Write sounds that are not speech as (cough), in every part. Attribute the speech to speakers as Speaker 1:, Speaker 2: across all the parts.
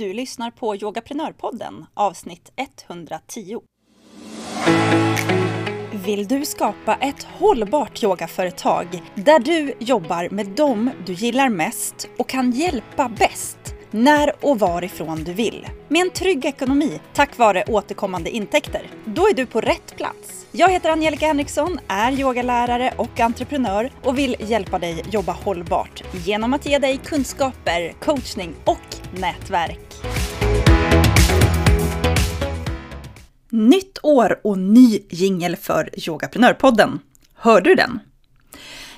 Speaker 1: Du lyssnar på Yogaprenörpodden avsnitt 110. Vill du skapa ett hållbart yogaföretag där du jobbar med dem du gillar mest och kan hjälpa bäst när och varifrån du vill. Med en trygg ekonomi tack vare återkommande intäkter. Då är du på rätt plats. Jag heter Angelica Henriksson, är yogalärare och entreprenör och vill hjälpa dig jobba hållbart genom att ge dig kunskaper, coachning och nätverk. Nytt år och ny jingel för Yogaprenörpodden. Hörde du den?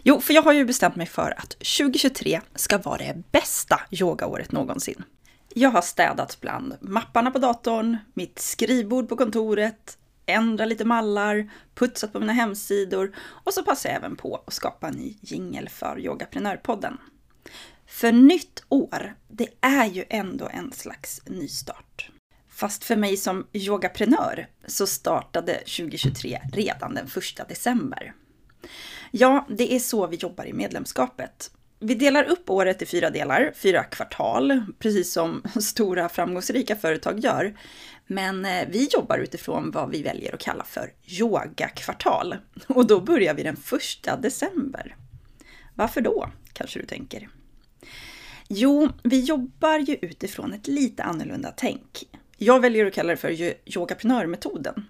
Speaker 1: Jo, för jag har ju bestämt mig för att 2023 ska vara det bästa yogaåret någonsin. Jag har städat bland mapparna på datorn, mitt skrivbord på kontoret, ändrat lite mallar, putsat på mina hemsidor och så passar jag även på att skapa en ny jingel för Yogaprenörpodden. För nytt år, det är ju ändå en slags nystart. Fast för mig som yogaprenör så startade 2023 redan den 1 december. Ja, det är så vi jobbar i medlemskapet. Vi delar upp året i fyra delar, fyra kvartal, precis som (laughs) stora framgångsrika företag gör. Men eh, vi jobbar utifrån vad vi väljer att kalla för yogakvartal. (laughs) Och då börjar vi den första december. Varför då, kanske du tänker? Jo, vi jobbar ju utifrån ett lite annorlunda tänk. Jag väljer att kalla det för yogaprenörmetoden.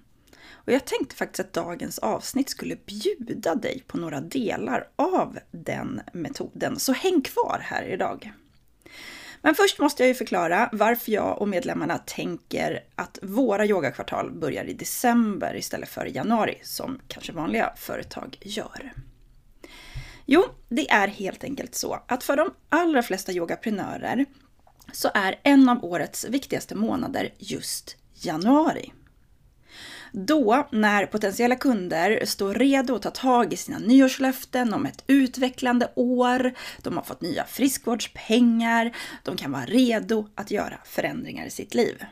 Speaker 1: Och jag tänkte faktiskt att dagens avsnitt skulle bjuda dig på några delar av den metoden, så häng kvar här idag. Men först måste jag ju förklara varför jag och medlemmarna tänker att våra yogakvartal börjar i december istället för i januari, som kanske vanliga företag gör. Jo, det är helt enkelt så att för de allra flesta yogaprenörer så är en av årets viktigaste månader just januari. Då, när potentiella kunder står redo att ta tag i sina nyårslöften om ett utvecklande år, de har fått nya friskvårdspengar, de kan vara redo att göra förändringar i sitt liv.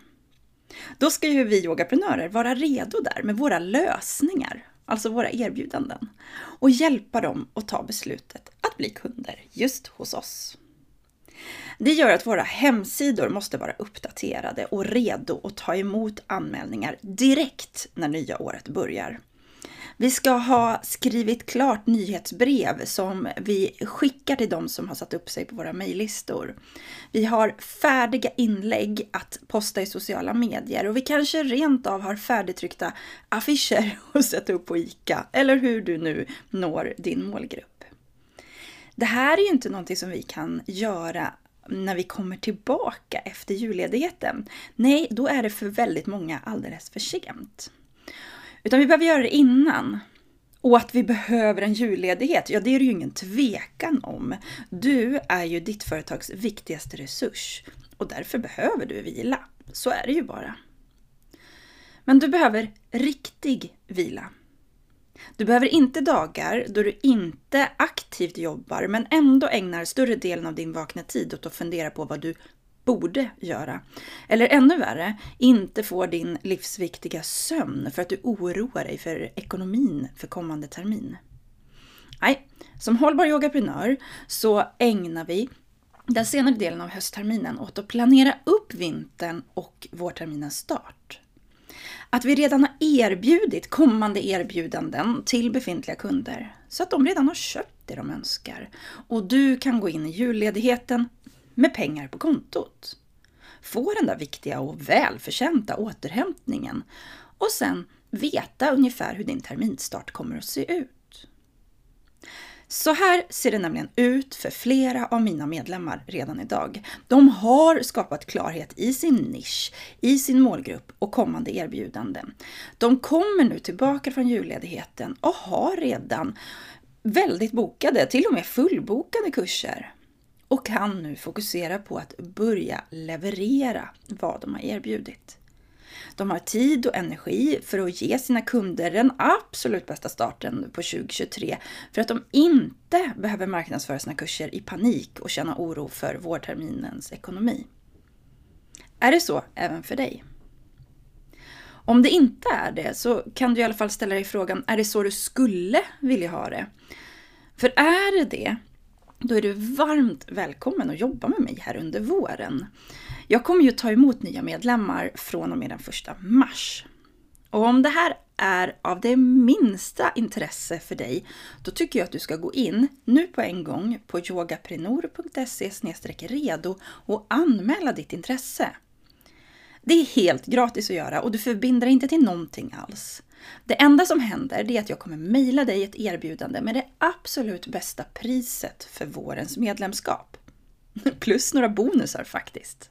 Speaker 1: Då ska ju vi yogaprenörer vara redo där med våra lösningar, alltså våra erbjudanden, och hjälpa dem att ta beslutet att bli kunder just hos oss. Det gör att våra hemsidor måste vara uppdaterade och redo att ta emot anmälningar direkt när nya året börjar. Vi ska ha skrivit klart nyhetsbrev som vi skickar till de som har satt upp sig på våra mejllistor. Vi har färdiga inlägg att posta i sociala medier och vi kanske rent av har färdigtryckta affischer (laughs) att sätta upp på ICA eller hur du nu når din målgrupp. Det här är ju inte någonting som vi kan göra när vi kommer tillbaka efter julledigheten. Nej, då är det för väldigt många alldeles för sent. Utan vi behöver göra det innan. Och att vi behöver en julledighet, ja det är det ju ingen tvekan om. Du är ju ditt företags viktigaste resurs och därför behöver du vila. Så är det ju bara. Men du behöver riktig vila. Du behöver inte dagar då du inte aktivt jobbar men ändå ägnar större delen av din vakna tid åt att fundera på vad du borde göra. Eller ännu värre, inte får din livsviktiga sömn för att du oroar dig för ekonomin för kommande termin. Nej, som hållbar yogaprenör så ägnar vi den senare delen av höstterminen åt att planera upp vintern och vårterminens start. Att vi redan har erbjudit kommande erbjudanden till befintliga kunder så att de redan har köpt det de önskar. Och du kan gå in i julledigheten med pengar på kontot. Få den där viktiga och välförtjänta återhämtningen och sen veta ungefär hur din terminstart kommer att se ut. Så här ser det nämligen ut för flera av mina medlemmar redan idag. De har skapat klarhet i sin nisch, i sin målgrupp och kommande erbjudanden. De kommer nu tillbaka från julledigheten och har redan väldigt bokade, till och med fullbokade kurser och kan nu fokusera på att börja leverera vad de har erbjudit. De har tid och energi för att ge sina kunder den absolut bästa starten på 2023 för att de inte behöver marknadsföra sina kurser i panik och känna oro för vårterminens ekonomi. Är det så även för dig? Om det inte är det så kan du i alla fall ställa dig frågan, är det så du skulle vilja ha det? För är det det, då är du varmt välkommen att jobba med mig här under våren. Jag kommer ju ta emot nya medlemmar från och med den första mars. Och om det här är av det minsta intresse för dig, då tycker jag att du ska gå in nu på en gång på yogaprenor.se redo och anmäla ditt intresse. Det är helt gratis att göra och du förbinder dig inte till någonting alls. Det enda som händer är att jag kommer mejla dig ett erbjudande med det absolut bästa priset för vårens medlemskap. (laughs) Plus några bonusar faktiskt.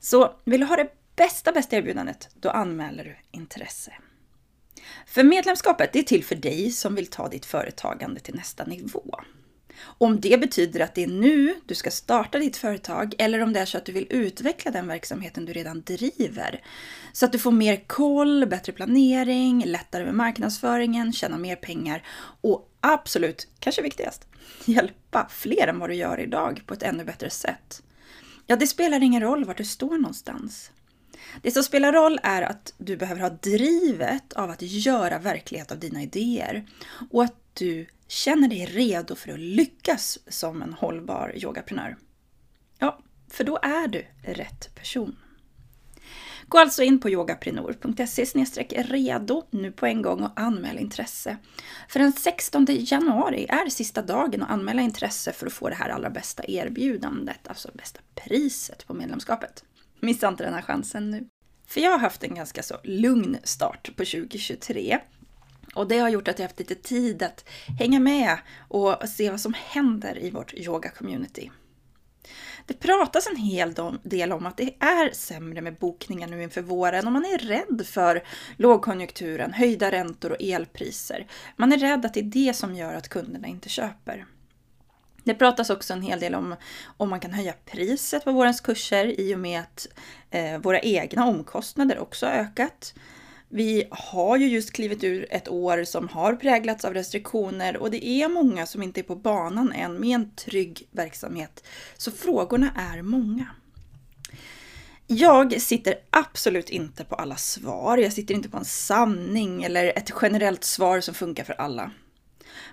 Speaker 1: Så vill du ha det bästa, bästa erbjudandet, då anmäler du intresse. För medlemskapet är till för dig som vill ta ditt företagande till nästa nivå. Om det betyder att det är nu du ska starta ditt företag eller om det är så att du vill utveckla den verksamheten du redan driver. Så att du får mer koll, bättre planering, lättare med marknadsföringen, tjäna mer pengar och absolut, kanske viktigast, hjälpa fler än vad du gör idag på ett ännu bättre sätt. Ja, det spelar ingen roll vart du står någonstans. Det som spelar roll är att du behöver ha drivet av att göra verklighet av dina idéer och att du känner dig redo för att lyckas som en hållbar yogaprenör. Ja, för då är du rätt person. Gå alltså in på yogaprenor.se redo nu på en gång och anmäl intresse. För den 16 januari är sista dagen att anmäla intresse för att få det här allra bästa erbjudandet, alltså bästa priset på medlemskapet. Missa inte den här chansen nu. För jag har haft en ganska så lugn start på 2023 och det har gjort att jag haft lite tid att hänga med och se vad som händer i vårt yoga-community. Det pratas en hel del om att det är sämre med bokningar nu inför våren och man är rädd för lågkonjunkturen, höjda räntor och elpriser. Man är rädd att det är det som gör att kunderna inte köper. Det pratas också en hel del om om man kan höja priset på vårens kurser i och med att eh, våra egna omkostnader också har ökat. Vi har ju just klivit ur ett år som har präglats av restriktioner och det är många som inte är på banan än med en trygg verksamhet. Så frågorna är många. Jag sitter absolut inte på alla svar. Jag sitter inte på en sanning eller ett generellt svar som funkar för alla.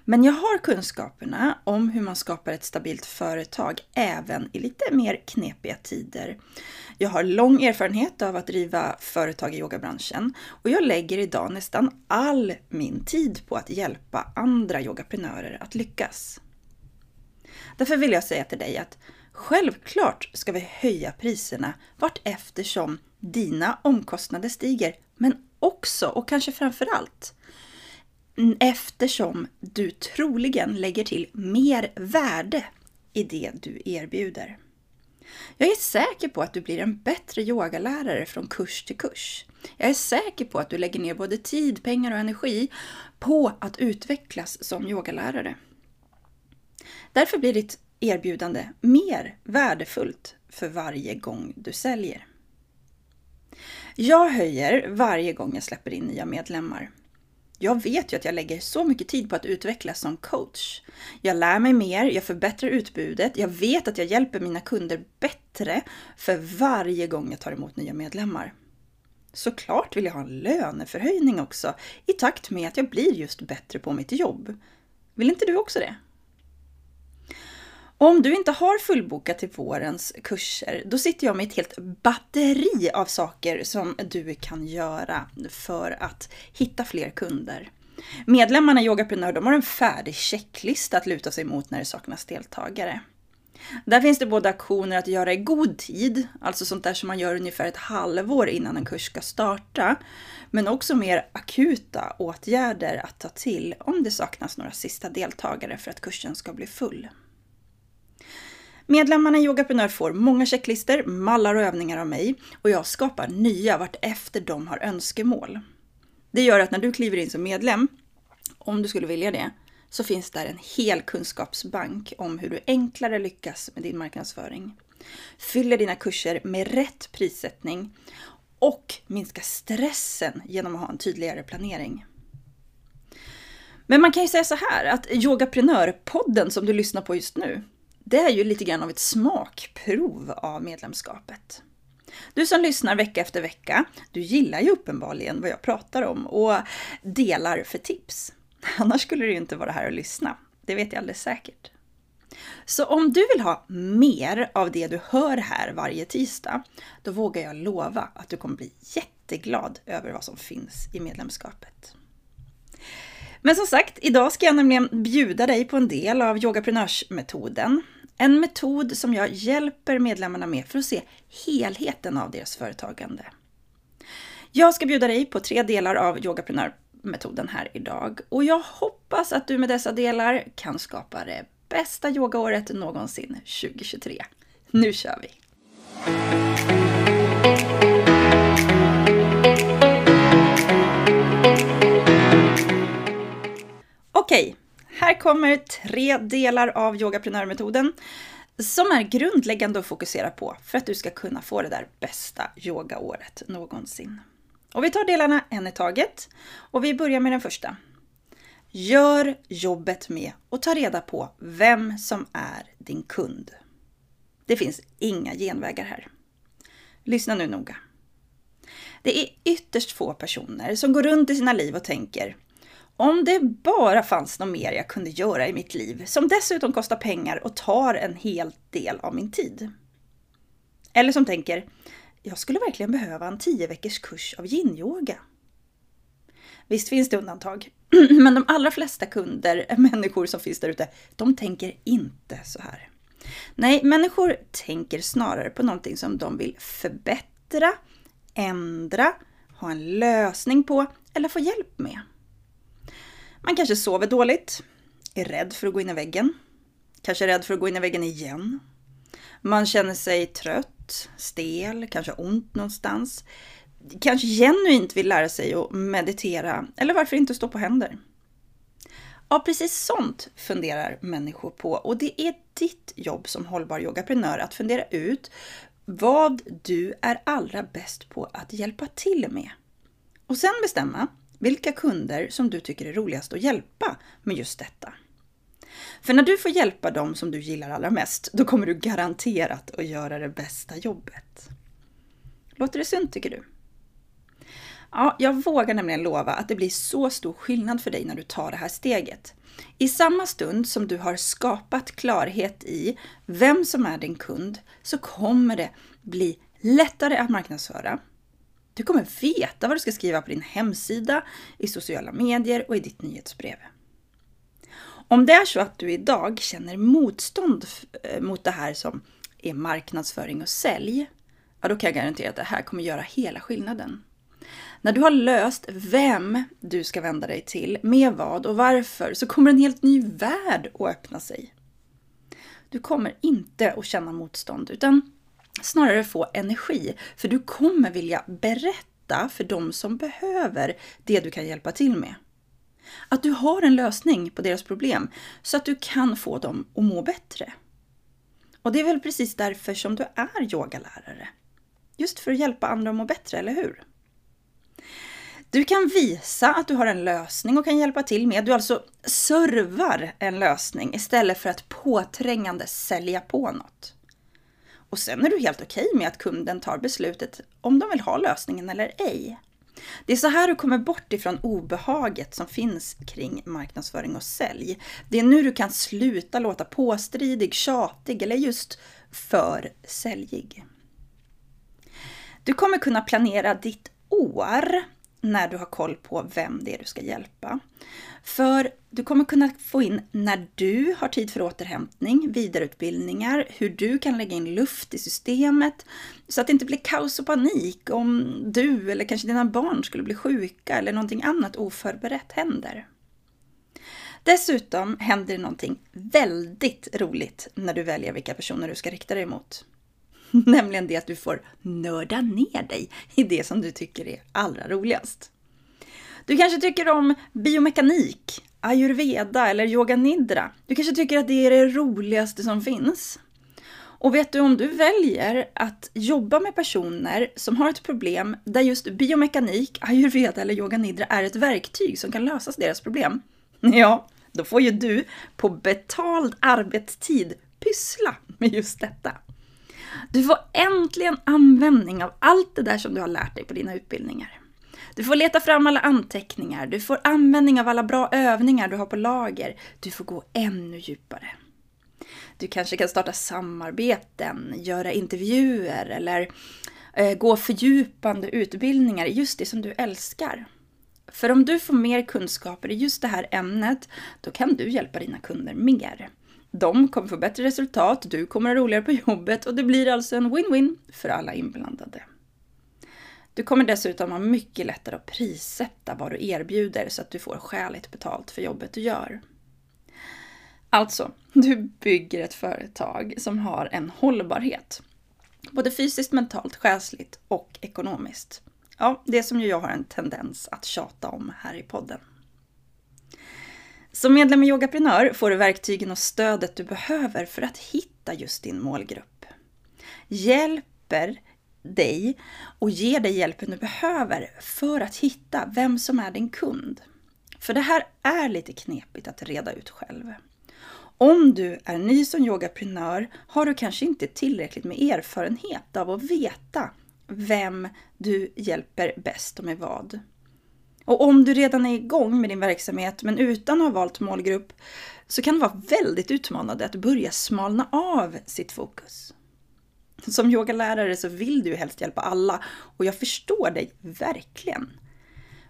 Speaker 1: Men jag har kunskaperna om hur man skapar ett stabilt företag även i lite mer knepiga tider. Jag har lång erfarenhet av att driva företag i yogabranschen och jag lägger idag nästan all min tid på att hjälpa andra yogaprenörer att lyckas. Därför vill jag säga till dig att självklart ska vi höja priserna vart eftersom dina omkostnader stiger, men också och kanske framför allt Mm, eftersom du troligen lägger till mer värde i det du erbjuder. Jag är säker på att du blir en bättre yogalärare från kurs till kurs. Jag är säker på att du lägger ner både tid, pengar och energi på att utvecklas som yogalärare. Därför blir ditt erbjudande mer värdefullt för varje gång du säljer. Jag höjer varje gång jag släpper in nya medlemmar. Jag vet ju att jag lägger så mycket tid på att utvecklas som coach. Jag lär mig mer, jag förbättrar utbudet, jag vet att jag hjälper mina kunder bättre för varje gång jag tar emot nya medlemmar. Såklart vill jag ha en löneförhöjning också i takt med att jag blir just bättre på mitt jobb. Vill inte du också det? Om du inte har fullbokat till vårens kurser, då sitter jag med ett helt batteri av saker som du kan göra för att hitta fler kunder. Medlemmarna i Yogaprenör de har en färdig checklista att luta sig mot när det saknas deltagare. Där finns det både aktioner att göra i god tid, alltså sånt där som man gör ungefär ett halvår innan en kurs ska starta, men också mer akuta åtgärder att ta till om det saknas några sista deltagare för att kursen ska bli full. Medlemmarna i Yogaprenör får många checklister, mallar och övningar av mig och jag skapar nya vart efter de har önskemål. Det gör att när du kliver in som medlem, om du skulle vilja det, så finns där en hel kunskapsbank om hur du enklare lyckas med din marknadsföring. Fyller dina kurser med rätt prissättning och minskar stressen genom att ha en tydligare planering. Men man kan ju säga så här att Yogaprenörpodden som du lyssnar på just nu, det är ju lite grann av ett smakprov av medlemskapet. Du som lyssnar vecka efter vecka, du gillar ju uppenbarligen vad jag pratar om och delar för tips. (laughs) Annars skulle du ju inte vara här och lyssna. Det vet jag alldeles säkert. Så om du vill ha mer av det du hör här varje tisdag, då vågar jag lova att du kommer bli jätteglad över vad som finns i medlemskapet. Men som sagt, idag ska jag nämligen bjuda dig på en del av yogaprenörsmetoden. En metod som jag hjälper medlemmarna med för att se helheten av deras företagande. Jag ska bjuda dig på tre delar av yogaprenörmetoden här idag och jag hoppas att du med dessa delar kan skapa det bästa yogaåret någonsin 2023. Nu kör vi! Okej, här kommer tre delar av yogaprenörmetoden som är grundläggande att fokusera på för att du ska kunna få det där bästa yogaåret någonsin. Och vi tar delarna en i taget och vi börjar med den första. Gör jobbet med att ta reda på vem som är din kund. Det finns inga genvägar här. Lyssna nu noga. Det är ytterst få personer som går runt i sina liv och tänker om det bara fanns något mer jag kunde göra i mitt liv som dessutom kostar pengar och tar en hel del av min tid. Eller som tänker, jag skulle verkligen behöva en 10 veckors kurs av yin-yoga. Visst finns det undantag, (clears throat) men de allra flesta kunder, (laughs) människor som finns där ute, de tänker inte så här. Nej, människor tänker snarare på någonting som de vill förbättra, ändra, ha en lösning på eller få hjälp med. Man kanske sover dåligt, är rädd för att gå in i väggen, kanske är rädd för att gå in i väggen igen. Man känner sig trött, stel, kanske ont någonstans. Kanske genuint vill lära sig att meditera, eller varför inte stå på händer? Ja, precis sånt funderar människor på och det är ditt jobb som hållbar yogaprenör att fundera ut vad du är allra bäst på att hjälpa till med. Och sen bestämma vilka kunder som du tycker är roligast att hjälpa med just detta. För när du får hjälpa dem som du gillar allra mest, då kommer du garanterat att göra det bästa jobbet. Låter det sunt tycker du? Ja, jag vågar nämligen lova att det blir så stor skillnad för dig när du tar det här steget. I samma stund som du har skapat klarhet i vem som är din kund så kommer det bli lättare att marknadsföra, du kommer veta vad du ska skriva på din hemsida, i sociala medier och i ditt nyhetsbrev. Om det är så att du idag känner motstånd eh, mot det här som är marknadsföring och sälj, ja då kan jag garantera att det här kommer göra hela skillnaden. När du har löst vem du ska vända dig till, med vad och varför, så kommer en helt ny värld att öppna sig. Du kommer inte att känna motstånd, utan snarare få energi. För du kommer vilja berätta för de som behöver det du kan hjälpa till med. Att du har en lösning på deras problem så att du kan få dem att må bättre. Och det är väl precis därför som du är yogalärare. Just för att hjälpa andra att må bättre, eller hur? Du kan visa att du har en lösning och kan hjälpa till med. Du alltså servar en lösning istället för att påträngande sälja på något. Och sen är du helt okej okay med att kunden tar beslutet om de vill ha lösningen eller ej. Det är så här du kommer bort ifrån obehaget som finns kring marknadsföring och sälj. Det är nu du kan sluta låta påstridig, tjatig eller just för säljig. Du kommer kunna planera ditt år när du har koll på vem det är du ska hjälpa. För du kommer kunna få in när du har tid för återhämtning, vidareutbildningar, hur du kan lägga in luft i systemet så att det inte blir kaos och panik om du eller kanske dina barn skulle bli sjuka eller någonting annat oförberett händer. Dessutom händer det någonting väldigt roligt när du väljer vilka personer du ska rikta dig mot. (laughs) Nämligen det att du får nörda ner dig i det som du tycker är allra roligast. Du kanske tycker om biomekanik, ayurveda eller yoga nidra. Du kanske tycker att det är det roligaste som finns. Och vet du, om du väljer att jobba med personer som har ett problem där just biomekanik, ayurveda eller yoga nidra är ett verktyg som kan lösa deras problem. (laughs) Ja, då får ju du på betald arbetstid pyssla med just detta. Du får äntligen användning av allt det där som du har lärt dig på dina utbildningar. Du får leta fram alla anteckningar, du får användning av alla bra övningar du har på lager. Du får gå ännu djupare. Du kanske kan starta samarbeten, göra intervjuer eller eh, gå fördjupande utbildningar i just det som du älskar. För om du får mer kunskaper i just det här ämnet, då kan du hjälpa dina kunder mer. De kommer få bättre resultat, du kommer ha roligare på jobbet och det blir alltså en win-win för alla inblandade. Du kommer dessutom ha mycket lättare att prissätta vad du erbjuder så att du får skäligt betalt för jobbet du gör. Alltså, du bygger ett företag som har en hållbarhet. Både fysiskt, mentalt, själsligt och ekonomiskt. Ja, det som ju jag har en tendens att tjata om här i podden. Som medlem i Yogaprenör får du verktygen och stödet du behöver för att hitta just din målgrupp. Hjälper dig och ger dig hjälpen du behöver för att hitta vem som är din kund. För det här är lite knepigt att reda ut själv. Om du är ny som yogaprenör har du kanske inte tillräckligt med erfarenhet av att veta vem du hjälper bäst och med vad. Och om du redan är igång med din verksamhet men utan att ha valt målgrupp så kan det vara väldigt utmanande att börja smalna av sitt fokus. Som yogalärare så vill du ju helst hjälpa alla och jag förstår dig verkligen.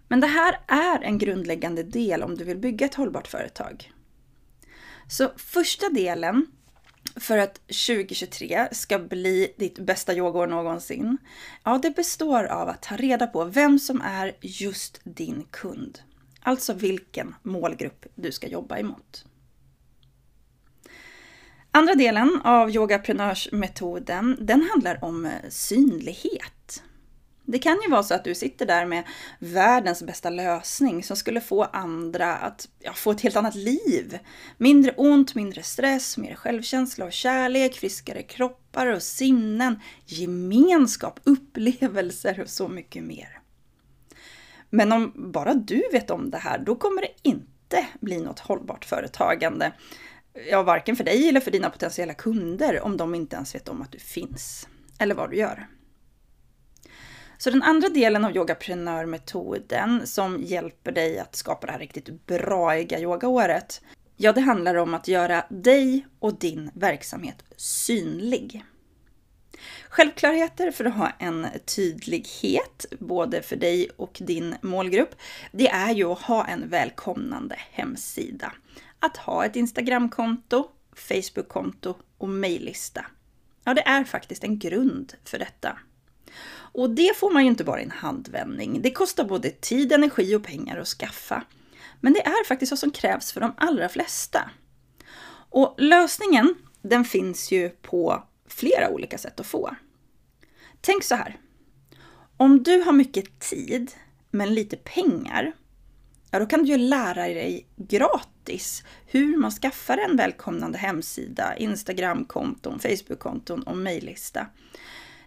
Speaker 1: Men det här är en grundläggande del om du vill bygga ett hållbart företag. Så första delen för att 2023 ska bli ditt bästa yogaår någonsin, ja det består av att ta reda på vem som är just din kund. Alltså vilken målgrupp du ska jobba emot. Andra delen av yogaprenörsmetoden, den handlar om eh, synlighet. Det kan ju vara så att du sitter där med världens bästa lösning som skulle få andra att ja, få ett helt annat liv. Mindre ont, mindre stress, mer självkänsla och kärlek, friskare kroppar och sinnen, gemenskap, upplevelser och så mycket mer. Men om bara du vet om det här, då kommer det inte bli något hållbart företagande. Ja, varken för dig eller för dina potentiella kunder om de inte ens vet om att du finns. Eller vad du gör. Så den andra delen av yogaprenörmetoden som hjälper dig att skapa det här riktigt braiga yogaåret, ja det handlar om att göra dig och din verksamhet synlig. Självklarheter för att ha en tydlighet, både för dig och din målgrupp, det är ju att ha en välkomnande hemsida. Att ha ett Instagramkonto, Facebookkonto och mejllista. Ja, det är faktiskt en grund för detta. Och det får man ju inte bara i en handvändning. Det kostar både tid, energi och pengar att skaffa. Men det är faktiskt vad som krävs för de allra flesta. Och lösningen, den finns ju på flera olika sätt att få. Tänk så här. Om du har mycket tid, men lite pengar, ja då kan du ju lära dig gratis hur man skaffar en välkomnande hemsida, Instagramkonton, Facebookkonton och mejllista.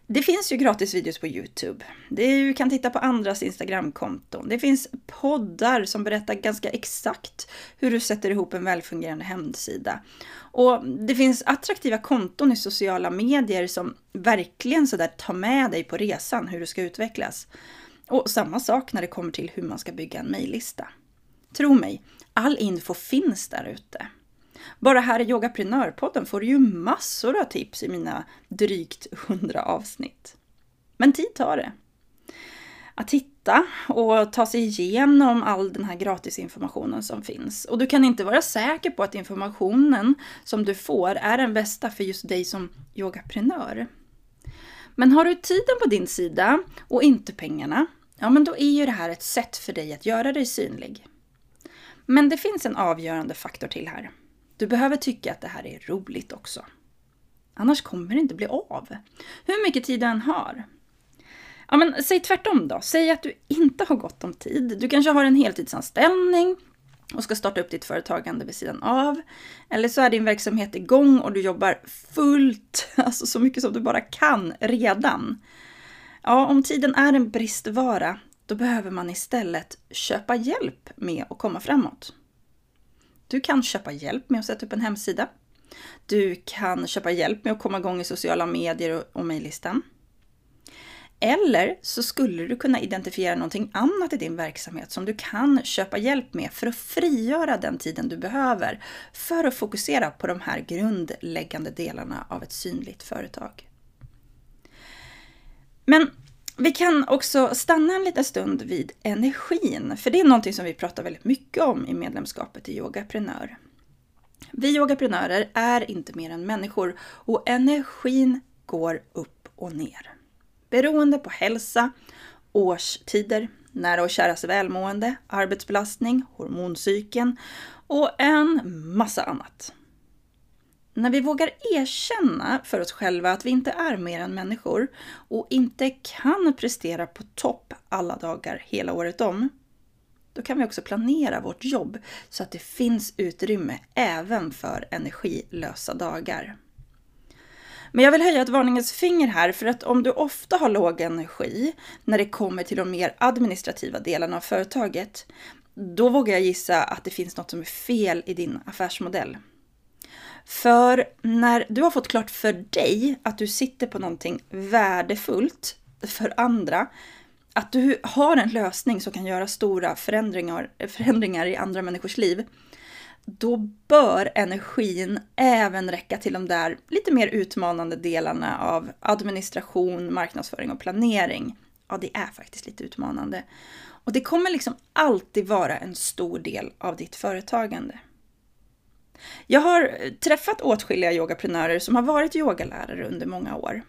Speaker 1: Det finns ju gratis videos på Youtube. Du kan titta på andras Instagramkonton. Det finns poddar som berättar ganska exakt hur du sätter ihop en välfungerande hemsida. Och det finns attraktiva konton i sociala medier som verkligen sådär tar med dig på resan hur du ska utvecklas. Och samma sak när det kommer till hur man ska bygga en mejllista. Tro mig, all info finns där ute. Bara här i Yogaprenörpodden får du ju massor av tips i mina drygt 100 avsnitt. Men tid tar det. Att hitta och ta sig igenom all den här gratisinformationen som finns. Och du kan inte vara säker på att informationen som du får är den bästa för just dig som yogaprenör. Men har du tiden på din sida och inte pengarna, ja men då är ju det här ett sätt för dig att göra dig synlig. Men det finns en avgörande faktor till här. Du behöver tycka att det här är roligt också. Annars kommer det inte bli av. Hur mycket tid du än har. Ja, men säg tvärtom då. Säg att du inte har gott om tid. Du kanske har en heltidsanställning och ska starta upp ditt företagande vid sidan av. Eller så är din verksamhet igång och du jobbar fullt, (laughs) alltså så mycket som du bara kan redan. Ja, om tiden är en bristvara, då behöver man istället köpa hjälp med att komma framåt. Du kan köpa hjälp med att sätta upp en hemsida. Du kan köpa hjälp med att komma igång i sociala medier och, mejllistan. Eller så skulle du kunna identifiera någonting annat i din verksamhet som du kan köpa hjälp med för att frigöra den tiden du behöver för att fokusera på de här grundläggande delarna av ett synligt företag. Men vi kan också stanna en liten stund vid energin, för det är någonting som vi pratar väldigt mycket om i medlemskapet i Yogaprenör. Vi yogaprenörer är inte mer än människor och energin går upp och ner. Beroende på hälsa, årstider, nära och käras välmående, arbetsbelastning, hormoncykeln och en massa annat. När vi vågar erkänna för oss själva att vi inte är mer än människor och inte kan prestera på topp alla dagar hela året om, då kan vi också planera vårt jobb så att det finns utrymme även för energilösa dagar. Men jag vill höja ett varningens finger här för att om du ofta har låg energi när det kommer till de mer administrativa delarna av företaget, då vågar jag gissa att det finns något som är fel i din affärsmodell. För när du har fått klart för dig att du sitter på någonting värdefullt för andra, att du har en lösning som kan göra stora förändringar, förändringar i andra människors liv, då bör energin även räcka till de där lite mer utmanande delarna av administration, marknadsföring och planering. Ja, det är faktiskt lite utmanande. Och det kommer liksom alltid vara en stor del av ditt företagande. Jag har eh, träffat åtskilliga yogaprenörer som har varit yogalärare under många år.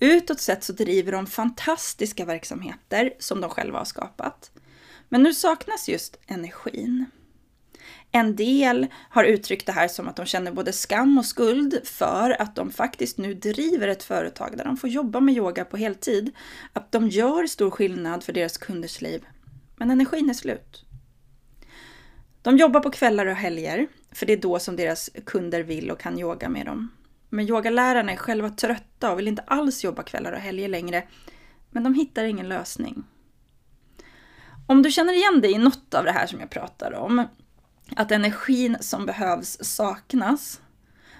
Speaker 1: Utåt sett så driver de fantastiska verksamheter som de själva har skapat. Men nu saknas just energin. En del har uttryckt det här som att de känner både skam och skuld för att de faktiskt nu driver ett företag där de får jobba med yoga på heltid. Att de gör stor skillnad för deras kunders liv. Men energin är slut. De jobbar på kvällar och helger, för det är då som deras kunder vill och kan yoga med dem. Men yogalärarna är själva trötta och vill inte alls jobba kvällar och helger längre. Men de hittar ingen lösning. Om du känner igen dig i något av det här som jag pratar om, att energin som behövs saknas,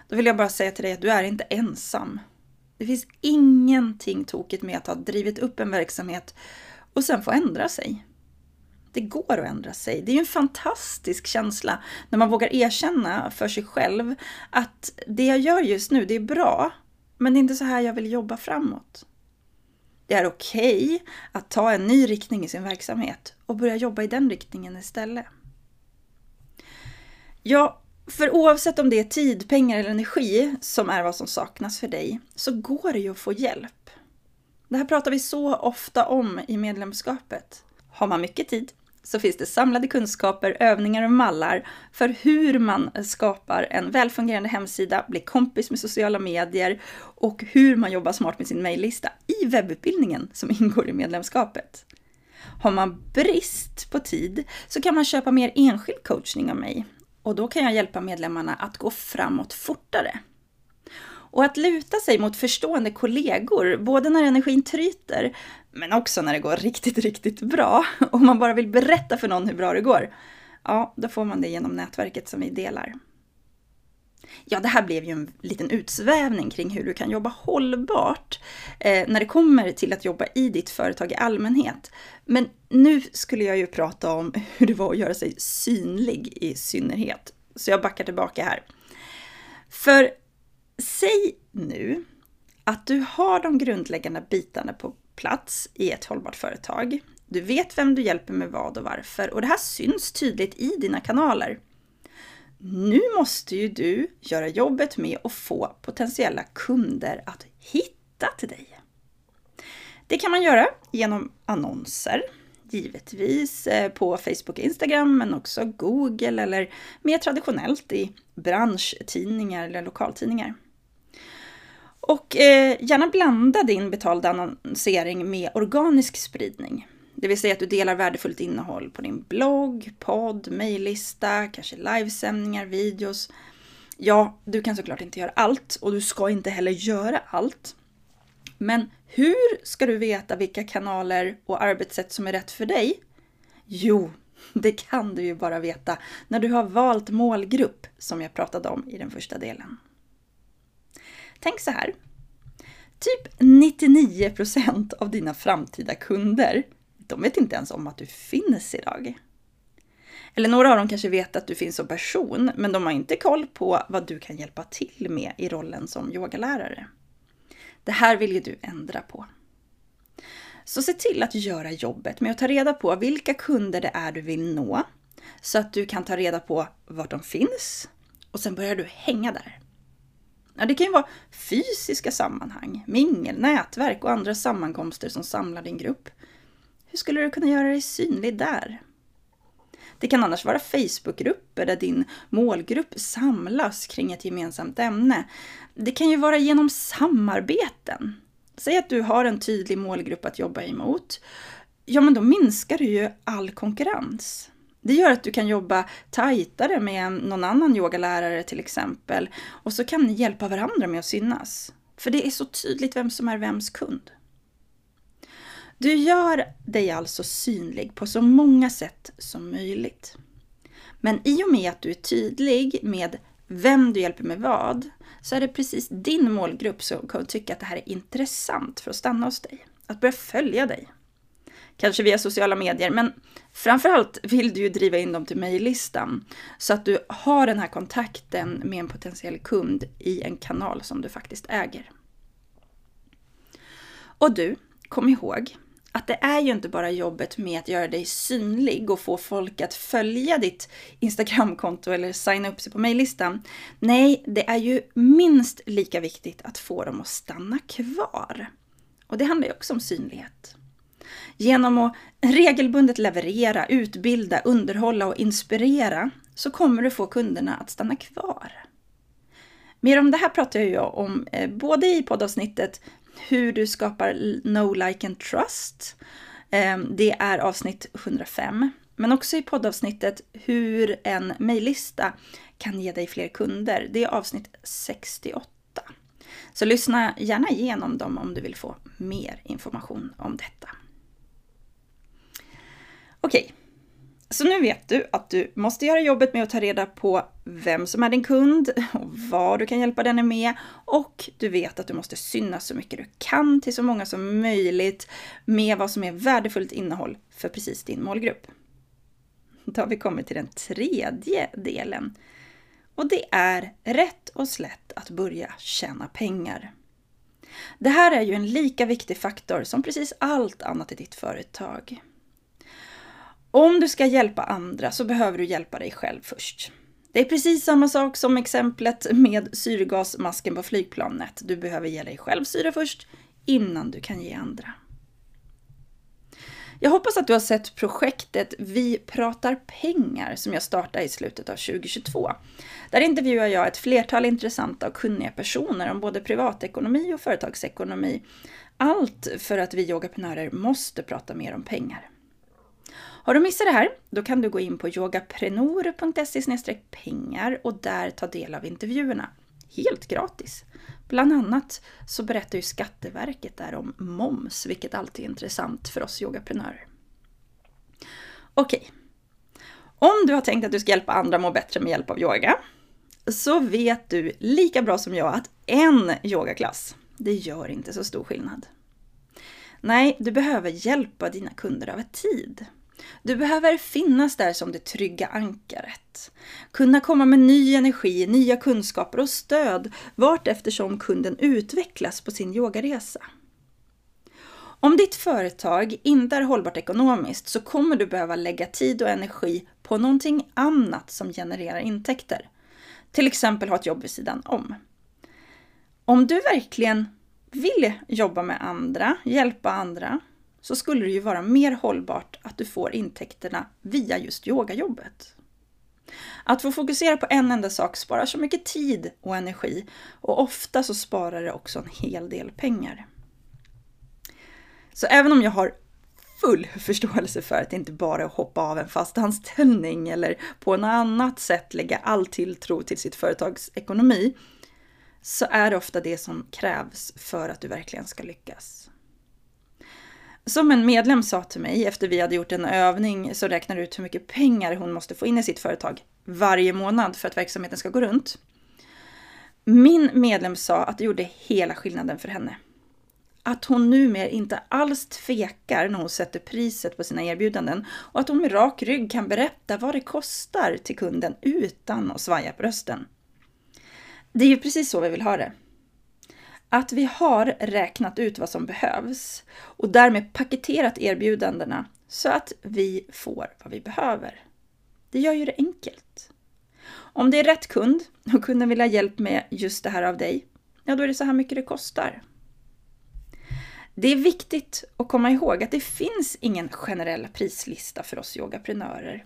Speaker 1: då vill jag bara säga till dig att du är inte ensam. Det finns ingenting tokigt med att ha drivit upp en verksamhet och sen få ändra sig. Det går att ändra sig. Det är ju en fantastisk känsla när man vågar erkänna för sig själv att det jag gör just nu, det är bra, men det är inte så här jag vill jobba framåt. Det är okej okay att ta en ny riktning i sin verksamhet och börja jobba i den riktningen istället. Ja, för oavsett om det är tid, pengar eller energi som är vad som saknas för dig, så går det ju att få hjälp. Det här pratar vi så ofta om i medlemskapet. Har man mycket tid så finns det samlade kunskaper, övningar och mallar för hur man skapar en välfungerande hemsida, blir kompis med sociala medier och hur man jobbar smart med sin mejllista i webbutbildningen som ingår i medlemskapet. Har man brist på tid så kan man köpa mer enskild coachning av mig och då kan jag hjälpa medlemmarna att gå framåt fortare. Och att luta sig mot förstående kollegor, både när energin tryter, men också när det går riktigt, riktigt bra. (laughs) Om man bara vill berätta för någon hur bra det går, ja, då får man det genom nätverket som vi delar. Ja, det här blev ju en liten utsvävning kring hur du kan jobba hållbart eh, när det kommer till att jobba i ditt företag i allmänhet. Men nu skulle jag ju prata om (laughs) hur det var att göra sig synlig i synnerhet. Så jag backar tillbaka här. För säg nu att du har de grundläggande bitarna på plats i ett hållbart företag. Du vet vem du hjälper med vad och varför och det här syns tydligt i dina kanaler. Nu måste ju du göra jobbet med att få potentiella kunder att hitta till dig. Det kan man göra genom annonser, givetvis eh, på Facebook och Instagram, men också Google eller mer traditionellt i branschtidningar eller lokaltidningar. Och eh, gärna blanda din betalda annonsering med organisk spridning. Det vill säga att du delar värdefullt innehåll på din blogg, podd, mejllista, kanske livesändningar, videos. Ja, du kan såklart inte göra allt och du ska inte heller göra allt. Men hur ska du veta vilka kanaler och arbetssätt som är rätt för dig? Jo, (laughs) det kan du ju bara veta när du har valt målgrupp som jag pratade om i den första delen. Tänk så här. Typ 99% av dina framtida kunder, de vet inte ens om att du finns idag. Eller några av dem kanske vet att du finns som person, men de har inte koll på vad du kan hjälpa till med i rollen som yogalärare. Det här vill ju du ändra på. Så se till att göra jobbet med att ta reda på vilka kunder det är du vill nå, så att du kan ta reda på vart de finns och sen börjar du hänga där. Ja, det kan ju vara fysiska sammanhang, mingel, nätverk och andra sammankomster som samlar din grupp. Hur skulle du kunna göra dig synlig där? Det kan annars vara Facebookgrupper där din målgrupp samlas kring ett gemensamt ämne. Det kan ju vara genom samarbeten. Säg att du har en tydlig målgrupp att jobba emot. Ja, men då minskar du ju all konkurrens. Det gör att du kan jobba tajtare med någon annan yogalärare till exempel. Och så kan ni hjälpa varandra med att synas. För det är så tydligt vem som är vems kund. Du gör dig alltså synlig på så många sätt som möjligt. Men i och med att du är tydlig med vem du hjälper med vad, så är det precis din målgrupp som kommer tycka att det här är intressant för att stanna hos dig. Att börja följa dig. Kanske via sociala medier, men framförallt vill du ju driva in dem till mejllistan. Så att du har den här kontakten med en potentiell kund i en kanal som du faktiskt äger. Och du, kom ihåg att det är ju inte bara jobbet med att göra dig synlig och få folk att följa ditt Instagramkonto eller signa upp sig på mejllistan. Nej, det är ju minst lika viktigt att få dem att stanna kvar. Och det handlar ju också om synlighet. Genom att regelbundet leverera, utbilda, underhålla och inspirera så kommer du få kunderna att stanna kvar. Mer om det här pratar jag ju om eh, både i poddavsnittet hur du skapar No Like and Trust. Eh, det är avsnitt 105. Men också i poddavsnittet hur en mejllista kan ge dig fler kunder. Det är avsnitt 68. Så lyssna gärna igenom dem om du vill få mer information om detta. Okej, så nu vet du att du måste göra jobbet med att ta reda på vem som är din kund och vad du kan hjälpa denne med. Och du vet att du måste synas så mycket du kan till så många som möjligt med vad som är värdefullt innehåll för precis din målgrupp. Då har vi kommit till den tredje delen. Och det är rätt och slätt att börja tjäna pengar. Det här är ju en lika viktig faktor som precis allt annat i ditt företag. Om du ska hjälpa andra så behöver du hjälpa dig själv först. Det är precis samma sak som exemplet med syrgasmasken på flygplanet. Du behöver ge dig själv syre först innan du kan ge andra. Jag hoppas att du har sett projektet Vi pratar pengar som jag startade i slutet av 2022. Där intervjuar jag ett flertal intressanta och kunniga personer om både privatekonomi och företagsekonomi. Allt för att vi yogaprenörer måste prata mer om pengar. Har du missat det här, då kan du gå in på yogaprenor.se pengar och där ta del av intervjuerna. Helt gratis! Bland annat så berättar ju Skatteverket där om moms, vilket alltid är intressant för oss yogaprenörer. Okej. Om du har tänkt att du ska hjälpa andra må bättre med hjälp av yoga, så vet du lika bra som jag att en yogaklass, det gör inte så stor skillnad. Nej, du behöver hjälpa dina kunder över tid. Du behöver finnas där som det trygga ankaret. Kunna komma med ny energi, nya kunskaper och stöd vart eftersom kunden utvecklas på sin yogaresa. Om ditt företag inte är hållbart ekonomiskt så kommer du behöva lägga tid och energi på någonting annat som genererar intäkter. Till exempel ha ett jobb vid sidan om. Om du verkligen vill jobba med andra, hjälpa andra, så skulle det ju vara mer hållbart att du får intäkterna via just yogajobbet. Att få fokusera på en enda sak sparar så mycket tid och energi och ofta så sparar det också en hel del pengar. Så även om jag har full förståelse för att det inte bara är att hoppa av en fast anställning eller på något annat sätt lägga all tilltro till sitt företags ekonomi, så är det ofta det som krävs för att du verkligen ska lyckas. Som en medlem sa till mig efter vi hade gjort en övning så räknar ut hur mycket pengar hon måste få in i sitt företag varje månad för att verksamheten ska gå runt. Min medlem sa att det gjorde hela skillnaden för henne. att hon numera inte alls tvekar när hon sätter priset på sina erbjudanden och att hon med rak rygg kan berätta vad det kostar till kunden utan att svaja på rösten. Det är ju precis så vi vill ha det. Att vi har räknat ut vad som behövs och därmed paketerat erbjudandena så att vi får vad vi behöver. Det gör ju det enkelt. Om det är rätt kund och kunden vill ha hjälp med just det här av dig, ja då är det så här mycket det kostar. Det är viktigt att komma ihåg att det finns ingen generell prislista för oss yogaprenörer.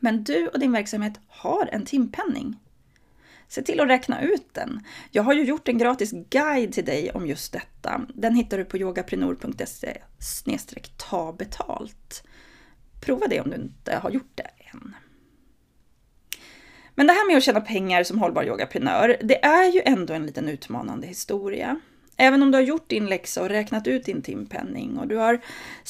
Speaker 1: Men du och din verksamhet har en timpenning. Se till att räkna ut den. Jag har ju gjort en gratis guide till dig om just detta. Den hittar du på yogaprenor.se ta betalt. Prova det om du inte har gjort det än. Men det här med att tjäna pengar som hållbar yogaprenör, det är ju ändå en liten utmanande historia. Även om du har gjort din läxa och räknat ut din timpenning och du har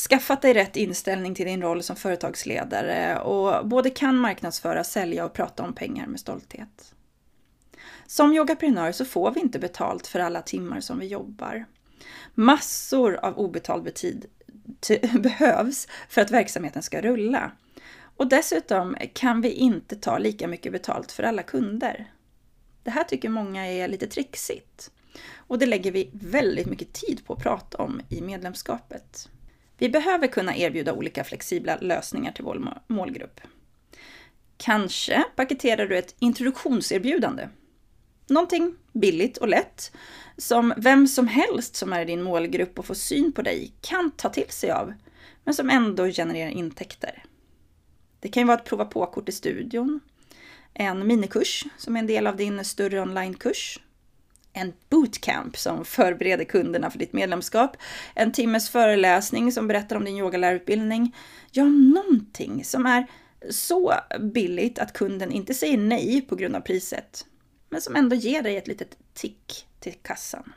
Speaker 1: skaffat dig rätt inställning till din roll som företagsledare och både kan marknadsföra, sälja och prata om pengar med stolthet. Som yogaprenör så får vi inte betalt för alla timmar som vi jobbar. Massor av obetald tid (laughs) behövs för att verksamheten ska rulla. Och dessutom kan vi inte ta lika mycket betalt för alla kunder. Det här tycker många är lite trixigt. Och det lägger vi väldigt mycket tid på att prata om i medlemskapet. Vi behöver kunna erbjuda olika flexibla lösningar till vår målgrupp. Kanske paketerar du ett introduktionserbjudande. Någonting billigt och lätt som vem som helst som är i din målgrupp och får syn på dig kan ta till sig av, men som ändå genererar intäkter. Det kan ju vara ett prova på-kort i studion, en minikurs som är en del av din större onlinekurs, en bootcamp som förbereder kunderna för ditt medlemskap, en timmes föreläsning som berättar om din yogalärarutbildning. Ja, någonting som är så billigt att kunden inte säger nej på grund av priset, men som ändå ger dig ett litet tick till kassan.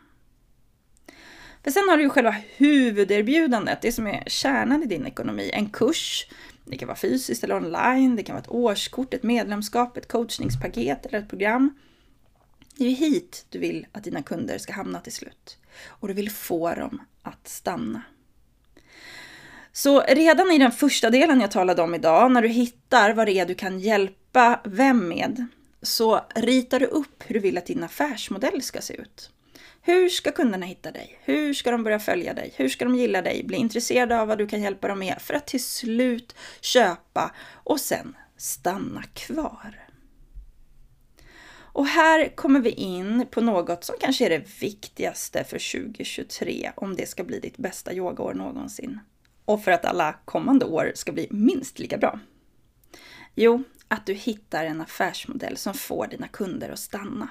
Speaker 1: För sen har du ju själva huvuderbjudandet, det som är kärnan i din ekonomi. En kurs, det kan vara fysiskt eller online, det kan vara ett årskort, ett medlemskap, ett coachningspaket eller ett program. Det är ju hit du vill att dina kunder ska hamna till slut. Och du vill få dem att stanna. Så redan i den första delen jag talade om idag, när du hittar vad det är du kan hjälpa vem med, så ritar du upp hur du vill att din affärsmodell ska se ut. Hur ska kunderna hitta dig? Hur ska de börja följa dig? Hur ska de gilla dig? Bli intresserade av vad du kan hjälpa dem med för att till slut köpa och sen stanna kvar. Och här kommer vi in på något som kanske är det viktigaste för 2023 om det ska bli ditt bästa yogaår någonsin. Och för att alla kommande år ska bli minst lika bra. Jo, att du hittar en affärsmodell som får dina kunder att stanna.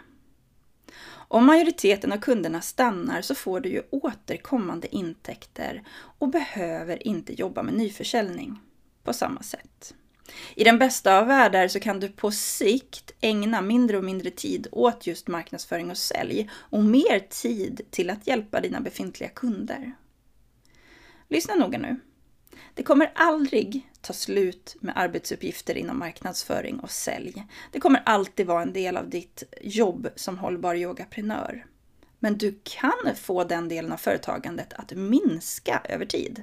Speaker 1: Om majoriteten av kunderna stannar så får du ju återkommande intäkter och behöver inte jobba med nyförsäljning på samma sätt. I den bästa av världar så kan du på sikt ägna mindre och mindre tid åt just marknadsföring och sälj och mer tid till att hjälpa dina befintliga kunder. Lyssna noga nu. Det kommer aldrig ta slut med arbetsuppgifter inom marknadsföring och sälj. Det kommer alltid vara en del av ditt jobb som hållbar yogaprenör. Men du kan få den delen av företagandet att minska över tid.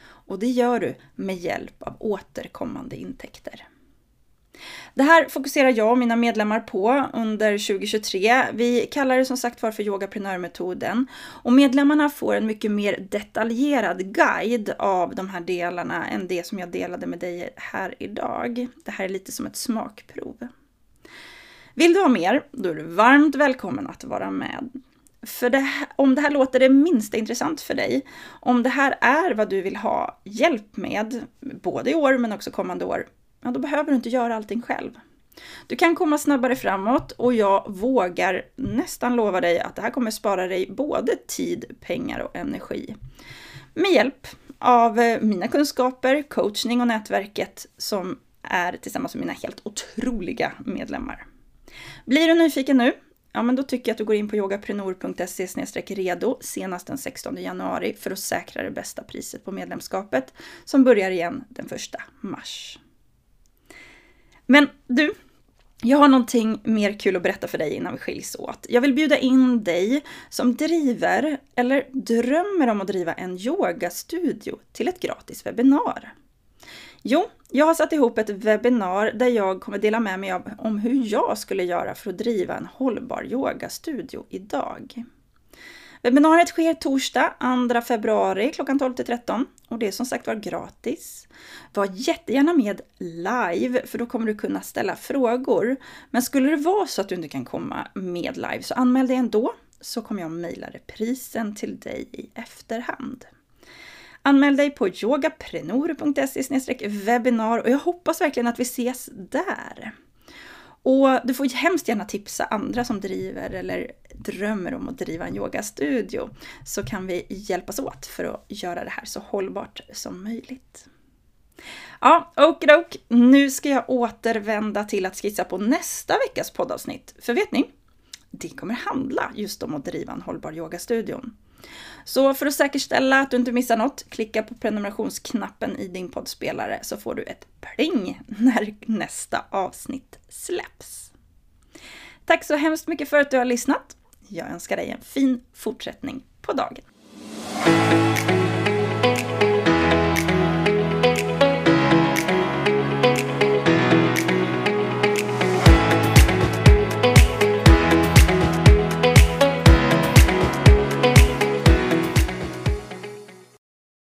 Speaker 1: Och det gör du med hjälp av återkommande intäkter. Det här fokuserar jag och mina medlemmar på under 2023. Vi kallar det som sagt var för yogaprenörmetoden och medlemmarna får en mycket mer detaljerad guide av de här delarna än det som jag delade med dig här idag. Det här är lite som ett smakprov. Vill du ha mer? Då är du varmt välkommen att vara med. För det om det här låter det minsta intressant för dig, om det här är vad du vill ha hjälp med, både i år men också kommande år, ja, då behöver du inte göra allting själv. Du kan komma snabbare framåt och jag vågar nästan lova dig att det här kommer spara dig både tid, pengar och energi. Med hjälp av eh, mina kunskaper, coachning och nätverket som är tillsammans med mina helt otroliga medlemmar. Blir du nyfiken nu? Ja, men då tycker jag att du går in på yogaprenor.se redo senast den 16 januari för att säkra det bästa priset på medlemskapet som börjar igen den 1 mars. Men du, Jag har någonting mer kul att berätta för dig innan vi skiljs åt. Jag vill bjuda in dig som driver eller drömmer om att driva en yogastudio till ett gratis webbinar. Jo, jag har satt ihop ett webbinar där jag kommer dela med mig av om hur jag skulle göra för att driva en hållbar yogastudio idag. Webbinariet sker torsdag 2 februari klockan 12 till 13 och det är som sagt var gratis. Var jättegärna med live för då kommer du kunna ställa frågor. Men skulle det vara så att du inte kan komma med live så anmäl dig ändå så kommer jag mejla reprisen till dig i efterhand. Anmäl dig på yogaprenor.se webbinar och jag hoppas verkligen att vi ses där. Och du får hemskt gärna tipsa andra som driver eller drömmer om att driva en yogastudio. Så kan vi hjälpas åt för att göra det här så hållbart som möjligt. Ja, okidok. Nu ska jag återvända till att skissa på nästa veckas poddavsnitt. För vet ni? Det kommer handla just om att driva en hållbar yogastudio. Så för att säkerställa att du inte missar något, klicka på prenumerationsknappen i din poddspelare så får du ett pling när nästa avsnitt släpps. Tack så hemskt mycket för att du har lyssnat. Jag önskar dig en fin fortsättning på dagen.